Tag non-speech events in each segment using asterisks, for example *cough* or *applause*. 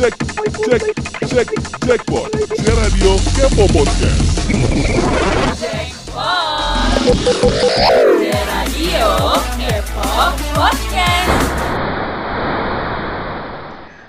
cek cek cek jackpot Siar Radio Kepo Podcast Radio Kepo Podcast.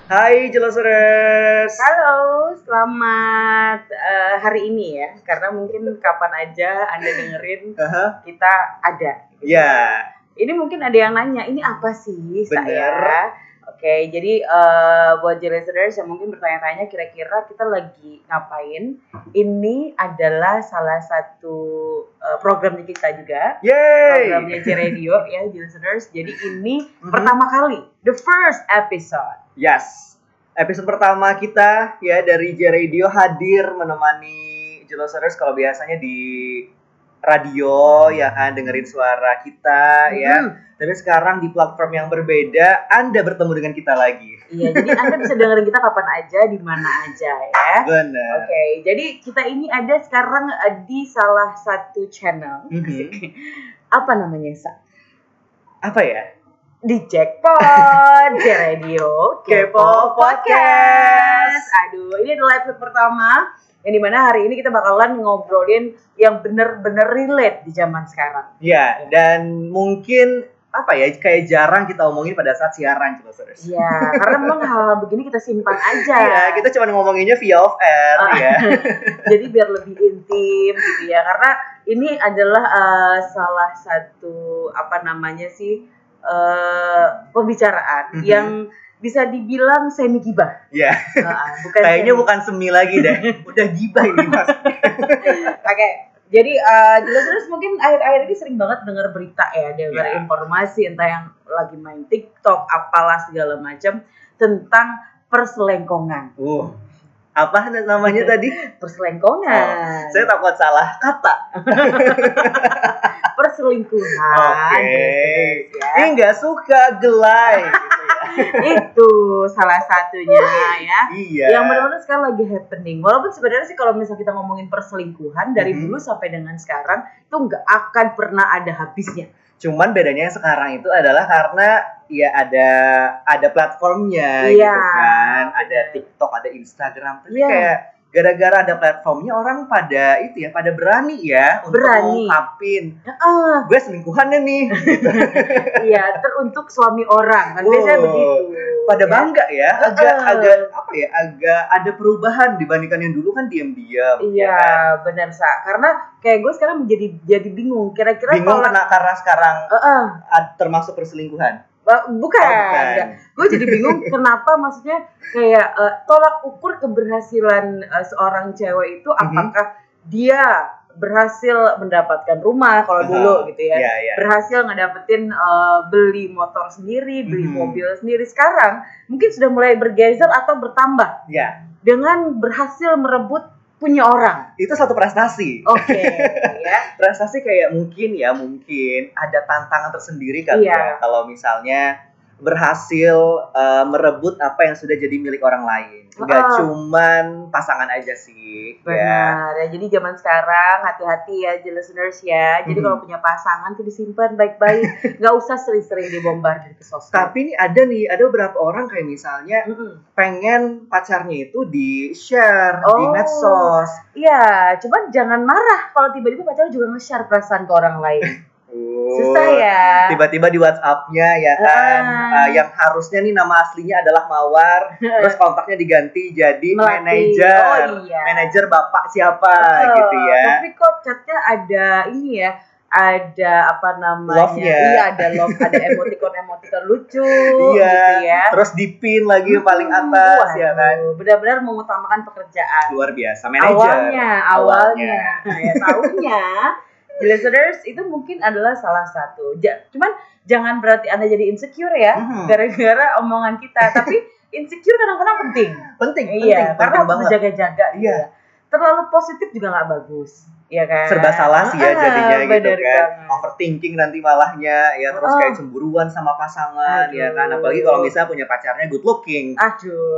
Hai Jelasers. Halo, selamat eh, hari ini ya. Karena mungkin kapan aja Anda dengerin Aha. kita ada. Ya, Ini mungkin ada yang nanya, ini apa sih Bener. saya? Oke, jadi eh, buat listeners yang mungkin bertanya-tanya kira-kira kita lagi ngapain? Ini adalah salah satu eh, programnya kita juga. yay. Programnya J Radio ya, listeners. Jadi ini Mhm. pertama kali, the first episode. Yes. Episode pertama kita ya dari J Radio hadir menemani Jelasers kalau biasanya di radio ya kan dengerin suara kita ya. Mhm. Tapi sekarang di platform yang berbeda Anda bertemu dengan kita lagi. Iya, jadi Anda bisa dengerin kita kapan aja, di mana aja ya. Benar. Oke, jadi kita ini ada sekarang eh, di salah satu channel. Mhm. Apa namanya, Sa? Apa ya? Di Jackpot, J Radio, Kepo Podcast. Aduh, ini adalah episode pertama yang di mana hari ini kita bakalan ngobrolin yang bener-bener relate di zaman sekarang. Ya, dan mungkin apa ya kayak jarang kita omongin pada saat siaran Jelasers. Iya, karena memang hal-hal begini kita simpan aja. Iya, kita cuma ngomonginnya via off air Ah. ya. *laughs* jadi biar lebih intim gitu ya karena ini adalah eh, salah satu apa namanya sih eh, pembicaraan Mhm. yang bisa dibilang semi gibah Iya. *laughs* Bukan Kayaknya semi- bukan semi lagi deh. *laughs* Udah gibah ini mas. *laughs* oke jadi eh, jelas-jelas mungkin akhir-akhir ini sering banget dengar berita ya dengar Iya. informasi entah yang lagi main TikTok apalah segala macam tentang perselengkongan Uh, apa namanya tadi? perselengkongan Saya takut salah kata. perselingkuhan Oke. jelas-jelas ya. Ini nggak suka gelai. *laughs* itu salah satunya ya Iya. yang benar-benar sekarang lagi happening walaupun sebenarnya sih kalau misalnya kita ngomongin perselingkuhan dari Mhm. dulu sampai dengan sekarang itu nggak akan pernah ada habisnya Cuman bedanya yang sekarang itu adalah karena ya ada ada platformnya Iya. gitu kan, ada TikTok, ada Instagram. Tapi Iya. kayak gara-gara ada platformnya orang pada itu ya, pada berani ya untuk Berani. ngungkapin Heeh, gue selingkuhannya nih. *laughs* iya teruntuk suami orang kan biasanya begitu pada ya. bangga ya agak Heeh. agak apa ya agak ada perubahan dibandingkan yang dulu kan diam-diam iya ya kan? benar sa karena kayak gue sekarang menjadi jadi bingung kira-kira bingung kalau kena karena sekarang Heeh, ad- termasuk perselingkuhan bukan, bukan. gue jadi bingung kenapa maksudnya kayak eh, tolak ukur keberhasilan eh, seorang cewek itu Mhm. apakah dia berhasil mendapatkan rumah kalau dulu gitu ya Iya, iya. berhasil ngedapetin eh, beli motor sendiri beli Mhm. mobil sendiri sekarang mungkin sudah mulai bergeser atau bertambah ya dengan berhasil merebut punya orang. Itu satu prestasi. Oke *laughs* ya. Prestasi kayak mungkin ya mungkin ada tantangan tersendiri kali Iya. ya. Kalau misalnya berhasil eh, merebut apa yang sudah jadi milik orang lain nggak Ah. cuman pasangan aja sih ya Benar. Ya, jadi zaman sekarang hati-hati ya listeners ya. Jadi Mhm. kalau punya pasangan tuh disimpan baik-baik. *laughs* Nggak usah sering-sering dibombardir ke sosmed. tapi ini ada nih ada beberapa orang kayak misalnya Mm-mm. pengen pacarnya itu di share di Oh. medsos Iya, cuman jangan marah kalau tiba-tiba pacar juga nge-share perasaan ke orang lain. *laughs* Susah ya. tiba-tiba di WhatsApp-nya ya kan Ah. uh, yang harusnya nih nama aslinya adalah Mawar *laughs* terus kontaknya diganti jadi Melati. manajer Oh, iya. manajer bapak siapa Oh, gitu ya Tapi kok chatnya ada ini ya, ada apa namanya? Love-nya. Iya, ada love, ada emoticon-emoticon lucu iya gitu ya. terus dipin lagi yang paling Hmm, atas ya kan waduh, Benar-benar mengutamakan pekerjaan. luar biasa manajer awalnya, awalnya, ya tahunya. *laughs* Listeners itu mungkin adalah salah satu. Ja- cuman jangan berarti anda jadi insecure ya, Mhm. gara-gara omongan kita. *laughs* Tapi insecure kadang-kadang penting. penting iya, penting, karena penting banget berjaga-jaga. gitu Iya. ya. Terlalu positif juga nggak bagus, ya kan? serba salah sih ya Ah, jadinya gitu bener kan banget. overthinking nanti malahnya ya terus Oh. kayak cemburuan sama pasangan ya kan Aduh. apalagi kalau misalnya punya pacarnya good looking Aduh.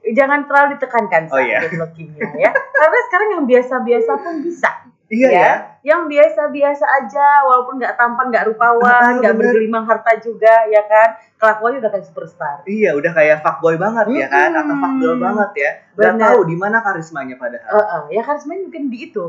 Jangan terlalu ditekankan Oh, iya. good lookingnya ya. Karena sekarang yang biasa-biasa pun bisa. Iya ya. yang biasa-biasa aja walaupun nggak tampan nggak Ah, rupawan nggak bener. bergelimang harta juga ya kan kelakuannya udah kayak superstar Iya, udah kayak fuckboy banget ya kan, atau fuckgirl banget ya. Gak Bener. tahu di mana karismanya padahal. Eh, eh, ya karismanya mungkin di itu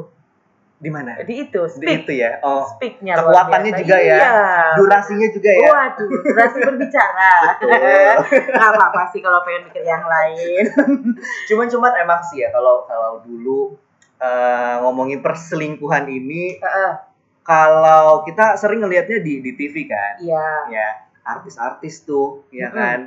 Di mana? di itu Di speak itu ya. Oh, speaknya kekuatannya juga ya. iya. durasinya juga ya. Waduh, durasi berbicara. Betul. *laughs* Gak apa-apa sih kalau pengen mikir yang lain. *laughs* Cuman cuman emang sih ya kalau kalau dulu eh, ngomongin perselingkuhan ini Heeh, kalau kita sering ngelihatnya di di TV kan. Iya. Ya, artis-artis tuh ya Mm-mm. kan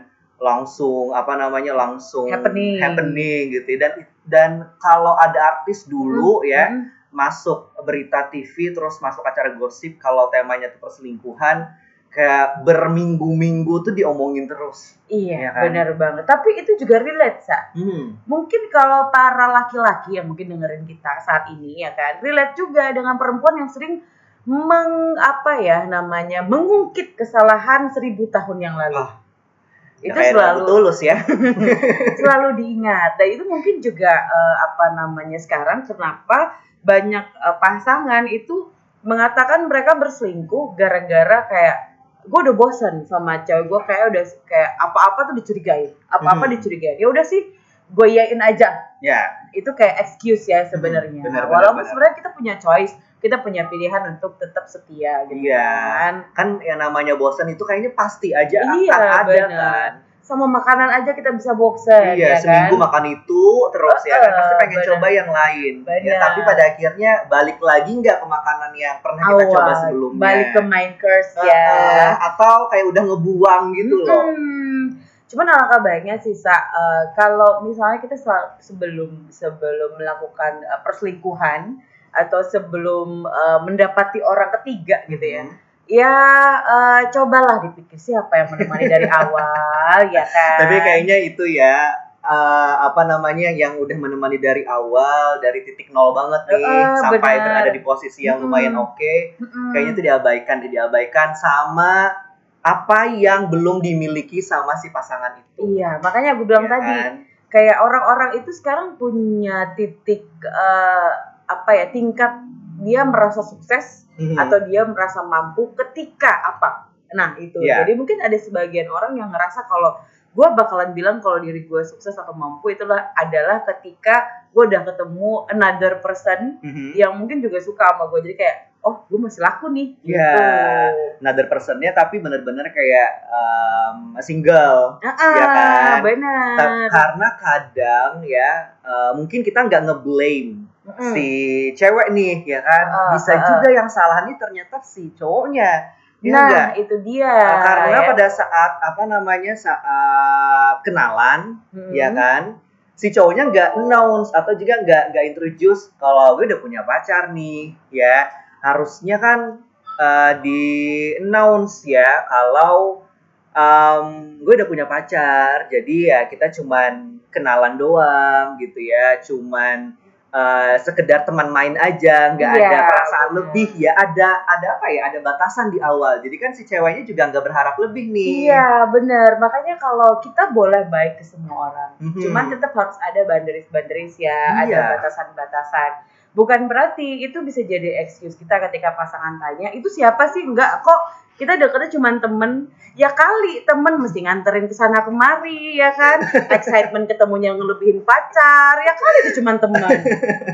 langsung apa namanya langsung Happening. happening gitu dan dan kalau ada artis dulu ya Mm-mm. masuk berita TV terus masuk acara gosip kalau temanya tuh perselingkuhan kayak berminggu-minggu tuh diomongin terus. Iya, Iya kan? benar banget. Tapi itu juga relate, Sa. Hmm. Mungkin kalau para laki-laki yang mungkin dengerin kita saat ini ya kan, relate juga dengan perempuan yang sering meng apa ya namanya mengungkit kesalahan seribu tahun yang lalu. Ah, itu Kayak selalu tulus ya. *laughs* selalu diingat dan itu mungkin juga eh, apa namanya sekarang kenapa banyak eh, pasangan itu mengatakan mereka berselingkuh gara-gara kayak gue udah bosen sama cewek gue kayak udah kayak apa-apa tuh dicurigain apa-apa Hmm. dicurigain ya udah sih gue yain aja ya, itu kayak excuse ya sebenarnya Hmm, walaupun benar. sebenarnya kita punya choice kita punya pilihan untuk tetap setia gitu Iya. kan kan yang namanya bosan itu kayaknya pasti aja Iya, akan ada benar. kan. Sama makanan aja kita bisa bosen Iya, ya seminggu kan? makan itu terus ya kan pasti pengen coba yang lain. Ya, tapi pada akhirnya balik lagi nggak ke makanan yang pernah kita awal coba sebelumnya. balik ke main course Uh-uh, ya atau kayak udah ngebuang gitu loh. Hmm. Cuman alangkah baiknya sih Sa, eh, kalau misalnya kita sebelum sebelum melakukan eh, perselingkuhan atau sebelum eh, mendapati orang ketiga gitu ya. Hmm. Ya eh, cobalah dipikir siapa yang menemani dari *laughs* awal ya kan. Tapi kayaknya itu ya eh, apa namanya yang udah menemani dari awal dari titik nol banget nih Uh-uh, sampai benar. berada di posisi yang lumayan Mm. oke. Mm-mm. Kayaknya itu diabaikan, diabaikan sama apa yang belum dimiliki sama si pasangan itu. Iya, makanya gue bilang Ya tadi kan? kayak orang-orang itu sekarang punya titik eh, apa ya tingkat dia merasa sukses Mhm. atau dia merasa mampu ketika apa nah itu Iya. jadi mungkin ada sebagian orang yang ngerasa kalau gue bakalan bilang kalau diri gue sukses atau mampu itulah adalah ketika gue udah ketemu another person Mhm. yang mungkin juga suka sama gue jadi kayak oh gue masih laku nih Iya. gitu. another personnya tapi bener-bener kayak um, single Ah, Iya kan? benar Ta- karena kadang ya uh, mungkin kita nggak ngeblame Mm-mm. si cewek nih ya kan Ah, bisa ah, juga yang salah nih ternyata si cowoknya ya nah enggak? itu dia karena ya. pada saat apa namanya saat kenalan Mm-mm. ya kan si cowoknya nggak announce atau juga nggak nggak introduce kalau gue udah punya pacar nih ya harusnya kan uh, di announce ya kalau um, gue udah punya pacar jadi ya kita cuman kenalan doang gitu ya cuman uh, sekedar teman main aja nggak Iya, ada perasaan bener. lebih ya ada ada apa ya ada batasan di awal jadi kan si ceweknya juga nggak berharap lebih nih Iya benar makanya kalau kita boleh baik ke semua orang, Mhm. cuman tetap harus ada boundaries-boundaries ya, ada Iya. batasan-batasan. Bukan berarti itu bisa jadi excuse kita ketika pasangan tanya itu siapa sih? Enggak kok kita deketnya cuma temen. Ya kali temen mesti nganterin ke sana kemari ya kan? *laughs* Excitement ketemunya ngelebihin pacar ya kali itu cuma teman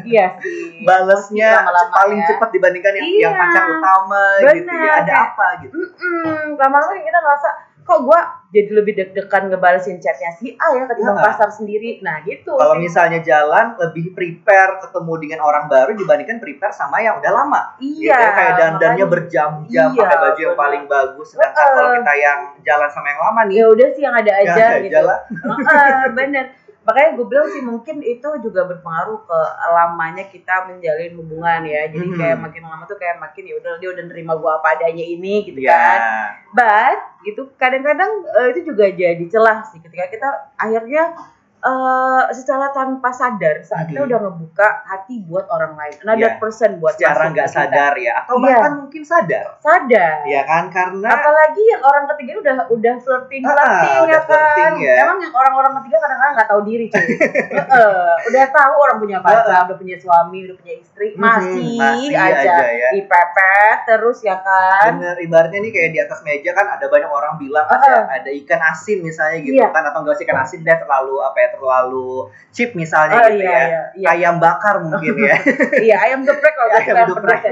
iya sih. Balesnya Lama-lama paling ya. cepat dibandingkan yang, Iya. yang pacar utama gitu ya. Ada apa gitu? Mm-mm, lama-lama kita ngerasa kok gue jadi lebih deg-degan ngebalesin chatnya si A ya ketimbang Nah. pasar sendiri. Nah gitu. kalau sih. misalnya jalan lebih prepare ketemu dengan orang baru dibandingkan prepare sama yang udah lama gitu iya, ya kayak dandannya berjam-jam Iya, pakai baju yang paling bagus sedangkan Heeh. kalau kita yang jalan sama yang lama nih ya udah sih yang ada aja ya, gitu. jalan Heeh, bener. Makanya gue bilang sih mungkin itu juga berpengaruh ke lamanya kita menjalin hubungan ya. Jadi Mhm. kayak makin lama tuh kayak makin ya udah dia udah nerima gue apa adanya ini gitu ya kan. But gitu kadang-kadang eh, itu juga jadi celah sih ketika kita akhirnya eh secara tanpa sadar saat kita Mhm. udah ngebuka hati buat orang lain, another Iya. person buat secara nggak kita. sadar ya atau Iya. bahkan mungkin sadar sadar. ya kan karena Apalagi yang orang ketiga udah udah flirting Ah, flirting ya kan. flirting ya. Emang yang orang-orang ketiga kadang-kadang nggak tahu diri cuy. Heeh, udah tahu orang punya pacar, udah punya suami, udah punya istri, Mhm, masih, masih aja, aja ya. dipepet terus ya kan. bener ibaratnya nih kayak di atas meja kan ada banyak orang bilang Ah, ada ada ikan asin misalnya gitu Iya. kan atau enggak usah ikan asin deh terlalu apa ya terlalu cheap misalnya Oh, gitu iya, ya. iya, iya. ayam bakar mungkin ya. *laughs* Iya, ayam geprek kalau *laughs* Ayam ayam geprek.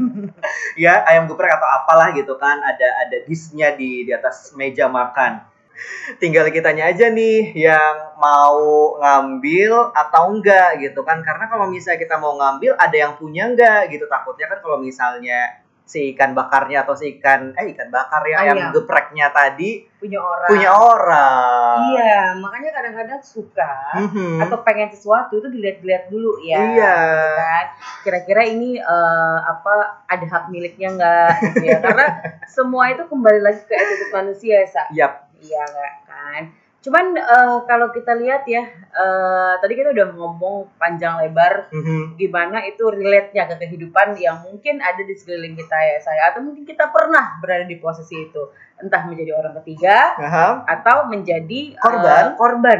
*laughs* ya ayam geprek atau apalah gitu kan ada ada disnya di di atas meja makan. Tinggal kitanya aja nih yang mau ngambil atau enggak gitu kan. Karena kalau misalnya kita mau ngambil ada yang punya enggak gitu. Takutnya kan kalau misalnya si ikan bakarnya atau si ikan eh ikan bakar ya ayam Ayam. gepreknya tadi Punya orang. punya orang Iya, makanya kadang-kadang suka Mhm. atau pengen sesuatu itu dilihat-lihat dulu ya. Iya. gitu kan. Kira-kira ini eh, apa ada hak miliknya nggak gitu ya? Karena *laughs* semua itu kembali lagi ke attitude manusia ya, Sa. Yap. Iya nggak kan? Cuman eh, kalau kita lihat ya, eh, tadi kita udah ngomong panjang lebar Mhm. gimana itu relate-nya ke kehidupan yang mungkin ada di sekeliling kita ya saya atau mungkin kita pernah berada di posisi itu entah menjadi orang ketiga Aha. atau menjadi eh, Korban. korban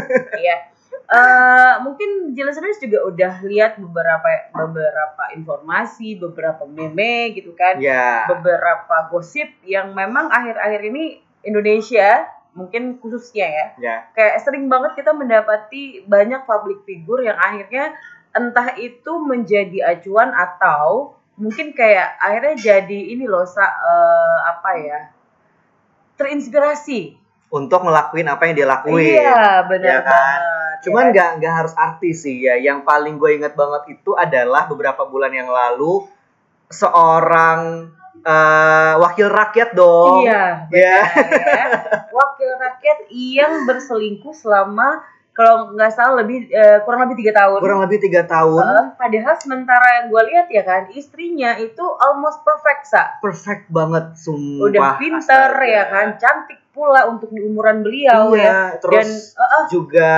*laughs* ya Eh, mungkin listeners juga udah lihat beberapa beberapa informasi beberapa meme gitu kan Ya. beberapa gosip yang memang akhir-akhir ini Indonesia mungkin khususnya ya Ya. kayak sering banget kita mendapati banyak public figure yang akhirnya entah itu menjadi acuan atau mungkin kayak akhirnya jadi ini loh sa, eh, apa ya terinspirasi Untuk ngelakuin apa yang dia lakuin. iya benar Ya kan? banget Cuman ya. nggak nggak harus artis sih ya. Yang paling gue inget banget itu adalah beberapa bulan yang lalu seorang eh, wakil rakyat dong. iya Ya. benar ya. wakil rakyat yang berselingkuh selama kalau nggak salah lebih eh, kurang lebih tiga tahun Kurang lebih tiga tahun. Eh, padahal sementara yang gue lihat ya kan istrinya itu almost perfect sa Perfect banget sumpah. udah pinter astaga. ya kan cantik pula untuk di umuran beliau Iya, ya terus dan eh, eh, juga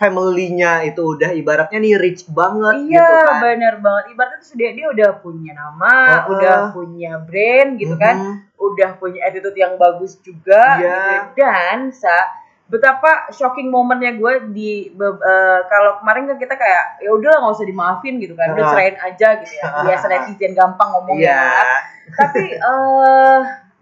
family-nya itu udah ibaratnya nih rich banget iya gitu kan. bener banget ibaratnya tuh dia dia udah punya nama Heeh. udah punya brand gitu kan Mhm. udah punya attitude yang bagus juga Iya. gitu. dan sa betapa shocking momennya gue di eh, kalau kemarin kan kita kayak ya udah nggak usah dimaafin gitu kan udah Heeh. cerain aja gitu ya biasa netizen gampang ngomong Iya. ya tapi *laughs* eh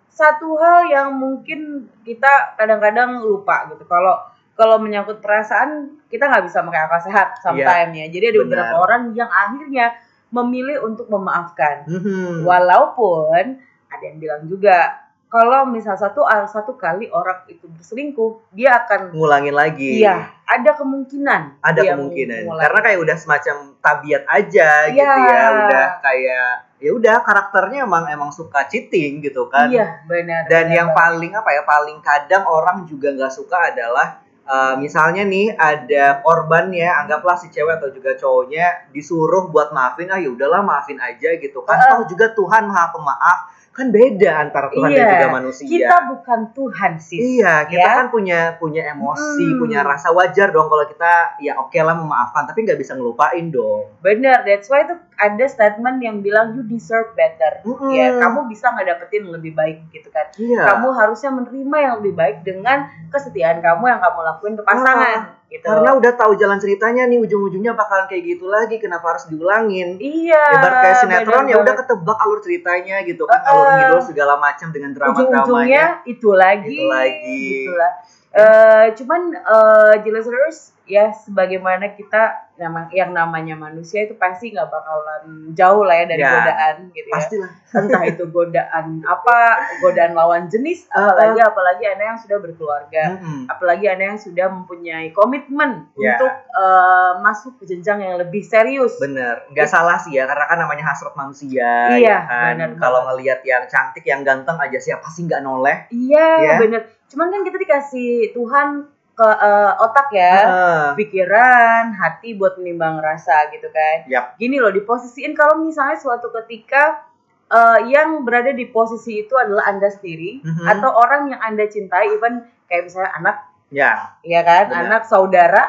satu hal yang mungkin kita kadang-kadang lupa gitu kalau kalau menyangkut perasaan kita nggak bisa pakai akal sehat sometimes ya jadi ada benar. beberapa orang yang akhirnya memilih untuk memaafkan Mhm. walaupun ada yang bilang juga kalau misal satu satu kali orang itu berselingkuh dia akan ngulangin lagi. iya ada kemungkinan ada kemungkinan karena kayak udah semacam tabiat aja gitu Iya. ya udah kayak ya udah karakternya emang emang suka cheating gitu kan iya benar dan benar yang banget. paling apa ya paling kadang orang juga nggak suka adalah eh, misalnya nih ada korbannya anggaplah si cewek atau juga cowoknya disuruh buat maafin ah ya udahlah maafin aja gitu kan Heeh. toh juga Tuhan maha pemaaf kan beda antara Tuhan dan Iya. juga manusia kita bukan Tuhan sis Iya, kita Ya. kan punya punya emosi, Hmm. punya rasa wajar dong kalau kita ya oke lah memaafkan, tapi nggak bisa ngelupain dong. Bener, that's why itu ada statement yang bilang you deserve better. Mm-mm. Ya, kamu bisa ngedapetin yang lebih baik gitu kan. Iya. Kamu harusnya menerima yang lebih baik dengan kesetiaan kamu yang kamu lakuin ke pasangan. gitu. Karena udah tahu jalan ceritanya nih ujung-ujungnya bakalan kayak gitu lagi, kenapa harus diulangin? iya. Ibarat kayak sinetron ya udah ketebak alur ceritanya gitu kan, Uh-uh. alur ngidul segala macam dengan drama-dramanya. itu lagi. Itu lagi. Gitulah. Eh, cuman eh listeners ya sebagaimana kita nama yang namanya manusia itu pasti nggak bakalan jauh lah ya dari Ya, godaan gitu ya. Pastilah. *laughs* entah itu godaan apa godaan lawan jenis Uh-uh. apalagi apalagi anda yang sudah berkeluarga Mm-mm. apalagi anda yang sudah mempunyai komitmen Ya. untuk eh, masuk ke jenjang yang lebih serius Bener, nggak salah sih ya, karena kan namanya hasrat manusia. Iya, ya kan? bener Kalau ngelihat yang cantik, yang ganteng aja siapa sih nggak noleh? iya Ya. bener cuman kan kita dikasih Tuhan ke eh, otak ya Heeh. pikiran hati buat menimbang rasa gitu kan Yap. gini loh diposisiin kalau misalnya suatu ketika eh, yang berada di posisi itu adalah anda sendiri Mhm. atau orang yang anda cintai even kayak misalnya anak Ya, ya kan? Benar. Anak saudara,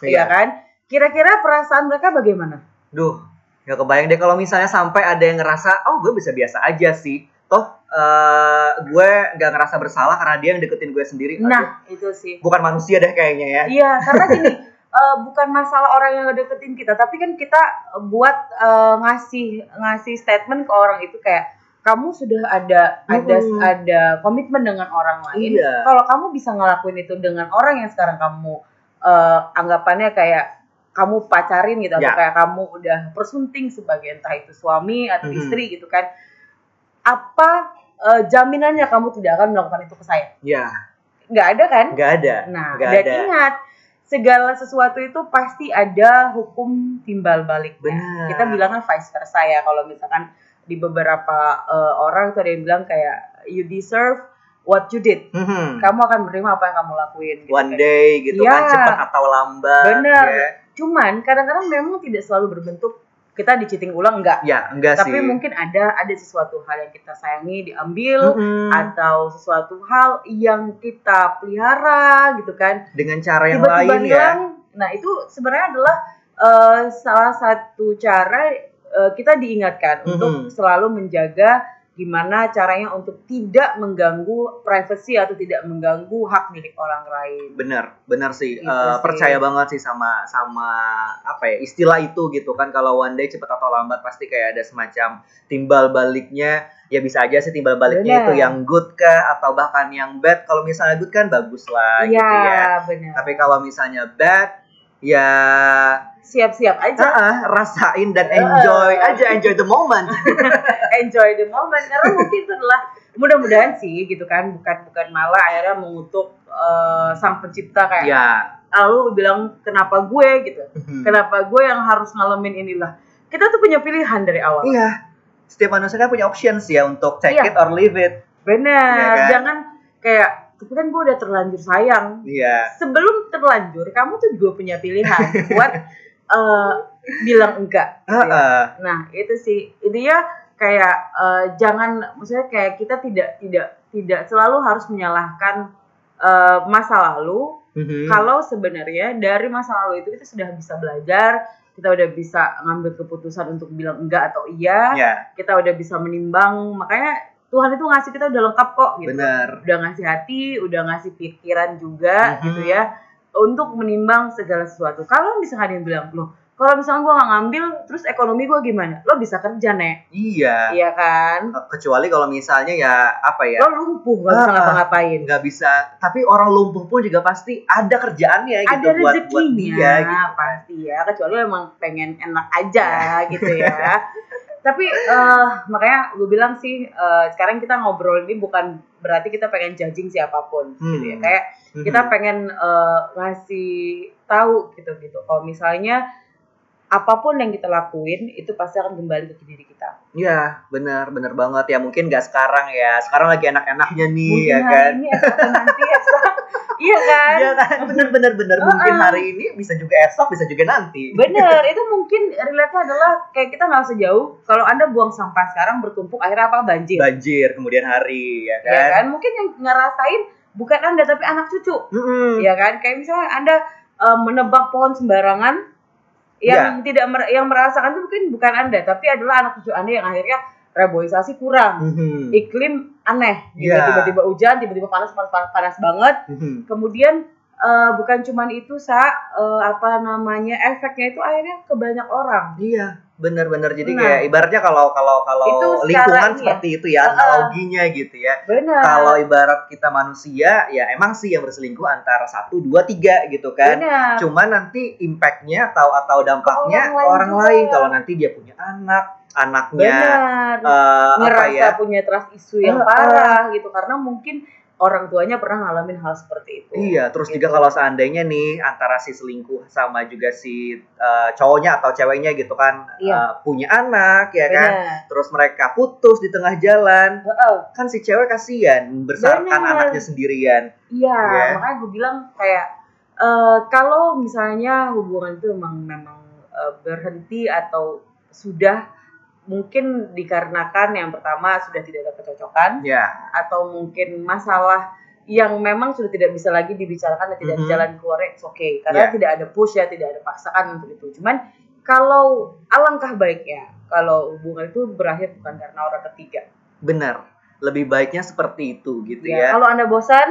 Iya. ya kan? Kira-kira perasaan mereka bagaimana? duh, nggak kebayang deh kalau misalnya sampai ada yang ngerasa, oh gue bisa biasa aja sih. Toh, eh, gue nggak ngerasa bersalah karena dia yang deketin gue sendiri. Aduh, Nah, itu sih. bukan manusia deh kayaknya ya. Iya, karena *laughs* gini, eh, bukan masalah orang yang ngedeketin kita, tapi kan kita buat eh, ngasih ngasih statement ke orang itu kayak kamu sudah ada ada Mm-mm. ada komitmen dengan orang lain. Iya. Kalau kamu bisa ngelakuin itu dengan orang yang sekarang kamu eh, anggapannya kayak kamu pacarin gitu atau Ya. kayak kamu udah persunting sebagai entah itu suami atau Mhm. istri gitu kan. Apa eh, jaminannya kamu tidak akan melakukan itu ke saya? Ya, Nggak ada kan? nggak ada. Nah, nggak dan ada. ingat segala sesuatu itu pasti ada hukum timbal baliknya. Benar. Kita bilangnya vice versa ya kalau misalkan di beberapa eh, orang tuh ada yang bilang kayak you deserve what you did. Mhm. Kamu akan menerima apa yang kamu lakuin. gitu One kan. day gitu Iya. kan cepat atau lambat. Bener. Ya, Cuman kadang-kadang memang tidak selalu berbentuk kita diceting ulang enggak. ya enggak sih. Tapi mungkin ada ada sesuatu hal yang kita sayangi diambil Mm-mm. atau sesuatu hal yang kita pelihara gitu kan dengan cara yang tiba-tiba lain ya. hilang. Nah itu sebenarnya adalah eh, salah satu cara eh, kita diingatkan Mhm. untuk selalu menjaga gimana caranya untuk tidak mengganggu privasi atau tidak mengganggu hak milik orang lain. Bener, bener sih. Gitu Eh, sih. Percaya banget sih sama sama apa ya istilah itu gitu kan. Kalau one day cepat atau lambat pasti kayak ada semacam timbal baliknya. Ya bisa aja sih timbal baliknya Bener. itu yang good kah atau bahkan yang bad. Kalau misalnya good kan bagus lah gitu ya. Benar. Tapi kalau misalnya bad ya Siap-siap aja, ah, ah, rasain dan enjoy Eh. aja enjoy the moment. *laughs* enjoy the moment karena mungkin itu adalah mudah-mudahan sih gitu kan bukan bukan malah akhirnya mengutuk eh, sang pencipta kayak ya. lalu bilang kenapa gue gitu Mhm. kenapa gue yang harus ngalamin inilah kita tuh punya pilihan dari awal Iya. Setiap manusia kan punya options ya untuk take Iya. it or leave it. benar Iya kan? jangan kayak tapi kan gue udah terlanjur sayang Iya. sebelum terlanjur kamu tuh juga punya pilihan buat *laughs* eh, bilang enggak gitu ya. Heeh. nah itu sih intinya kayak eh, jangan maksudnya kayak kita tidak tidak tidak selalu harus menyalahkan eh, masa lalu Mhm. kalau sebenarnya dari masa lalu itu kita sudah bisa belajar kita udah bisa ngambil keputusan untuk bilang enggak atau iya Ya, kita udah bisa menimbang makanya Tuhan itu ngasih kita udah lengkap kok gitu benar. udah ngasih hati udah ngasih pikiran juga Mhm. gitu ya untuk menimbang segala sesuatu kalau misalnya ada yang bilang loh kalau misalnya gue nggak ngambil terus ekonomi gue gimana lo bisa kerja nek Iya. iya kan Kecuali kalau misalnya ya apa ya? lo lumpuh nggak bisa Ah, ngapa-ngapain nggak bisa. Tapi orang lumpuh pun juga pasti ada kerjaannya gitu ada buat buat rezekinya dia gitu. pasti ya kecuali emang pengen enak aja gitu ya *laughs* tapi eh, makanya gue bilang sih eh, sekarang kita ngobrol ini bukan berarti kita pengen judging siapa pun gitu ya. Hmm. kayak kita pengen eh, ngasih tahu gitu gitu kalau misalnya apa pun yang kita lakuin itu pasti akan kembali ke diri kita Iya, benar, benar banget ya. Mungkin nggak sekarang ya. Sekarang lagi enak-enaknya nih mungkin ya hari kan. ini esok nanti esok *laughs* iya kan Iya kan, bener bener bener. Mungkin Uh-uh. hari ini bisa juga esok, bisa juga nanti. Bener, *laughs* itu mungkin relate adalah kayak kita nggak usah jauh. Kalau anda buang sampah sekarang bertumpuk, akhirnya apa banjir, Banjir kemudian hari ya kan. ya kan? Mungkin yang ngerasain bukan anda tapi anak cucu, Mm-mm. ya kan? Kayak misalnya anda eh, menebang pohon sembarangan, yang tidak mer- yang merasakan itu mungkin bukan anda, tapi adalah anak cucu anda yang akhirnya reboisasi kurang, Mhm. iklim aneh, gitu. Iya. tiba-tiba hujan, tiba-tiba panas panas panas, panas banget. Mhm. Kemudian eh, bukan cuman itu sa eh, apa namanya efeknya itu akhirnya ke banyak orang. Iya, benar-benar. Jadi Nah. kayak ibaratnya kalau kalau kalau Itu lingkungan ini ya. seperti itu ya Uh-uh. analoginya gitu ya. Benar. Kalau ibarat kita manusia, ya emang sih yang berselingkuh antara satu, dua, tiga gitu kan. Benar. Cuman nanti impactnya atau atau dampaknya Ke orang orang lain lain. Kalau nanti dia punya anak, anaknya apa Ngerasa ya? punya trust isu yang Uh-uh. parah gitu karena mungkin orang tuanya pernah ngalamin hal seperti itu. Iya, terus Gitu. juga kalau seandainya nih antara si selingkuh sama juga si eh, cowoknya atau ceweknya gitu kan Iya. eh, punya anak ya kan, Benar. terus mereka putus di tengah jalan, Heeh. kan si cewek kasihan Benar. anaknya sendirian. Iya, Iya. makanya gue bilang kayak eh, kalau misalnya hubungan itu memang memang eh, berhenti atau sudah mungkin dikarenakan yang pertama sudah tidak ada kecocokan Ya, atau mungkin masalah yang memang sudah tidak bisa lagi dibicarakan dan tidak ada Mhm. jalan keluarnya it's okay karena Iya. tidak ada push ya tidak ada paksaan untuk itu cuman kalau alangkah baiknya kalau hubungan itu berakhir bukan karena orang ketiga Benar. Lebih baiknya seperti itu gitu ya, ya. kalau anda bosan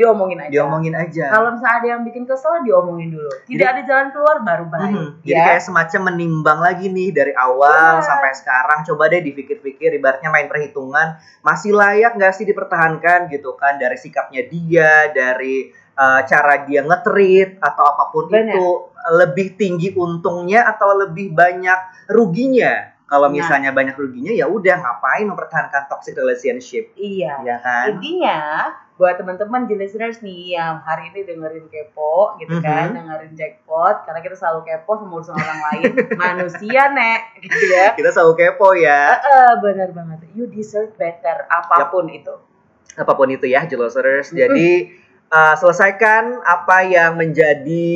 diomongin aja Diomongin aja. kalau misalnya ada yang bikin kesel diomongin dulu tidak Jadi- ada jalan keluar baru baik. Jadi ya kayak semacam menimbang lagi nih dari awal Benar. sampai sekarang. Coba deh dipikir-pikir, ibaratnya main perhitungan masih layak nggak sih dipertahankan gitu kan dari sikapnya dia, dari uh, cara dia nge-treat atau apa pun Benar. itu lebih tinggi untungnya atau lebih banyak ruginya. Kalau Nah. misalnya banyak ruginya ya udah ngapain mempertahankan toxic relationship, iya ya kan? intinya buat teman-teman di listeners nih yang hari ini dengerin kepo gitu kan Mhm. dengerin jackpot karena kita selalu kepo sama urusan orang lain *laughs* manusia nek gitu ya Kita selalu kepo ya. Eh, benar banget you deserve better apa pun itu apa pun itu ya Jelosers. Mm-mm. Jadi uh, selesaikan apa yang menjadi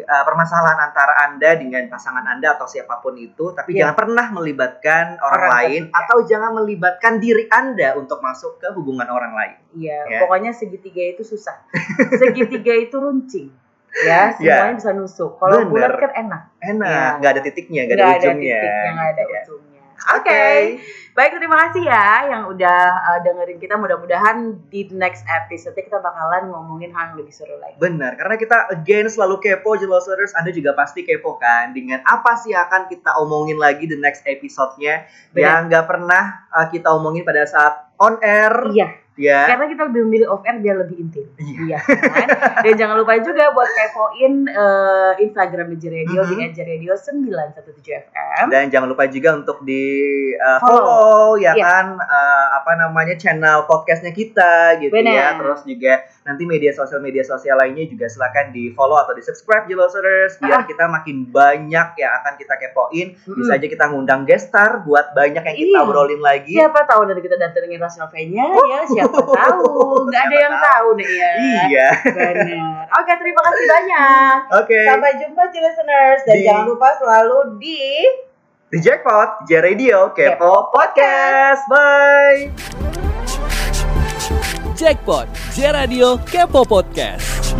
uh, permasalahan antara Anda dengan pasangan Anda atau siapa pun itu, tapi Iya. jangan pernah melibatkan orang, Orang lain ketiga. atau jangan melibatkan diri Anda untuk masuk ke hubungan orang lain. iya Ya. pokoknya segitiga itu susah segitiga itu runcing ya *laughs* semuanya bisa nusuk kalau bulat kan enak Enak, Iya. nggak ada titiknya, nggak ada nggak ada ujungnya. titiknya nggak ada gitu ya. ujungnya Oke. Oke, baik terima kasih ya yang udah uh, dengerin kita. Mudah-mudahan di next episode kita bakalan ngomongin hal yang lebih seru lagi. Benar, karena kita again selalu kepo Jelosers, Anda juga pasti kepo kan dengan apa sih akan kita omongin lagi the next episode-nya yang nggak pernah uh, kita omongin pada saat on air Iya, ya. karena kita lebih memilih off air biar lebih intim. Iya. Iya kan? Dan jangan lupa juga buat kepoin uh, Instagram DJ Radio di Mhm. Radio 917 FM. Dan jangan lupa juga untuk di uh, Follow. follow, ya Iya. kan uh, apa namanya channel podcastnya kita gitu ya. Benar. Terus juga nanti media sosial media sosial lainnya juga silakan di follow atau di subscribe Jelosers biar Ah. kita makin banyak yang akan kita kepoin. Bisa Mm-mm. aja kita ngundang guest star buat banyak yang kita Iya. obrolin lagi. Siapa tahu nanti kita datengin Rasel V-nya ya, siapa tahu. *laughs* Nggak ada Siapa yang tahu. tahu nih ya. Iya. Benar. Oke, terima kasih banyak. Oke. Sampai jumpa di listeners dan Di- jangan lupa selalu di Di Jackpot, J Radio, Kepo Kepo Podcast. Bye. Jackpot, J Radio Kepo Podcast.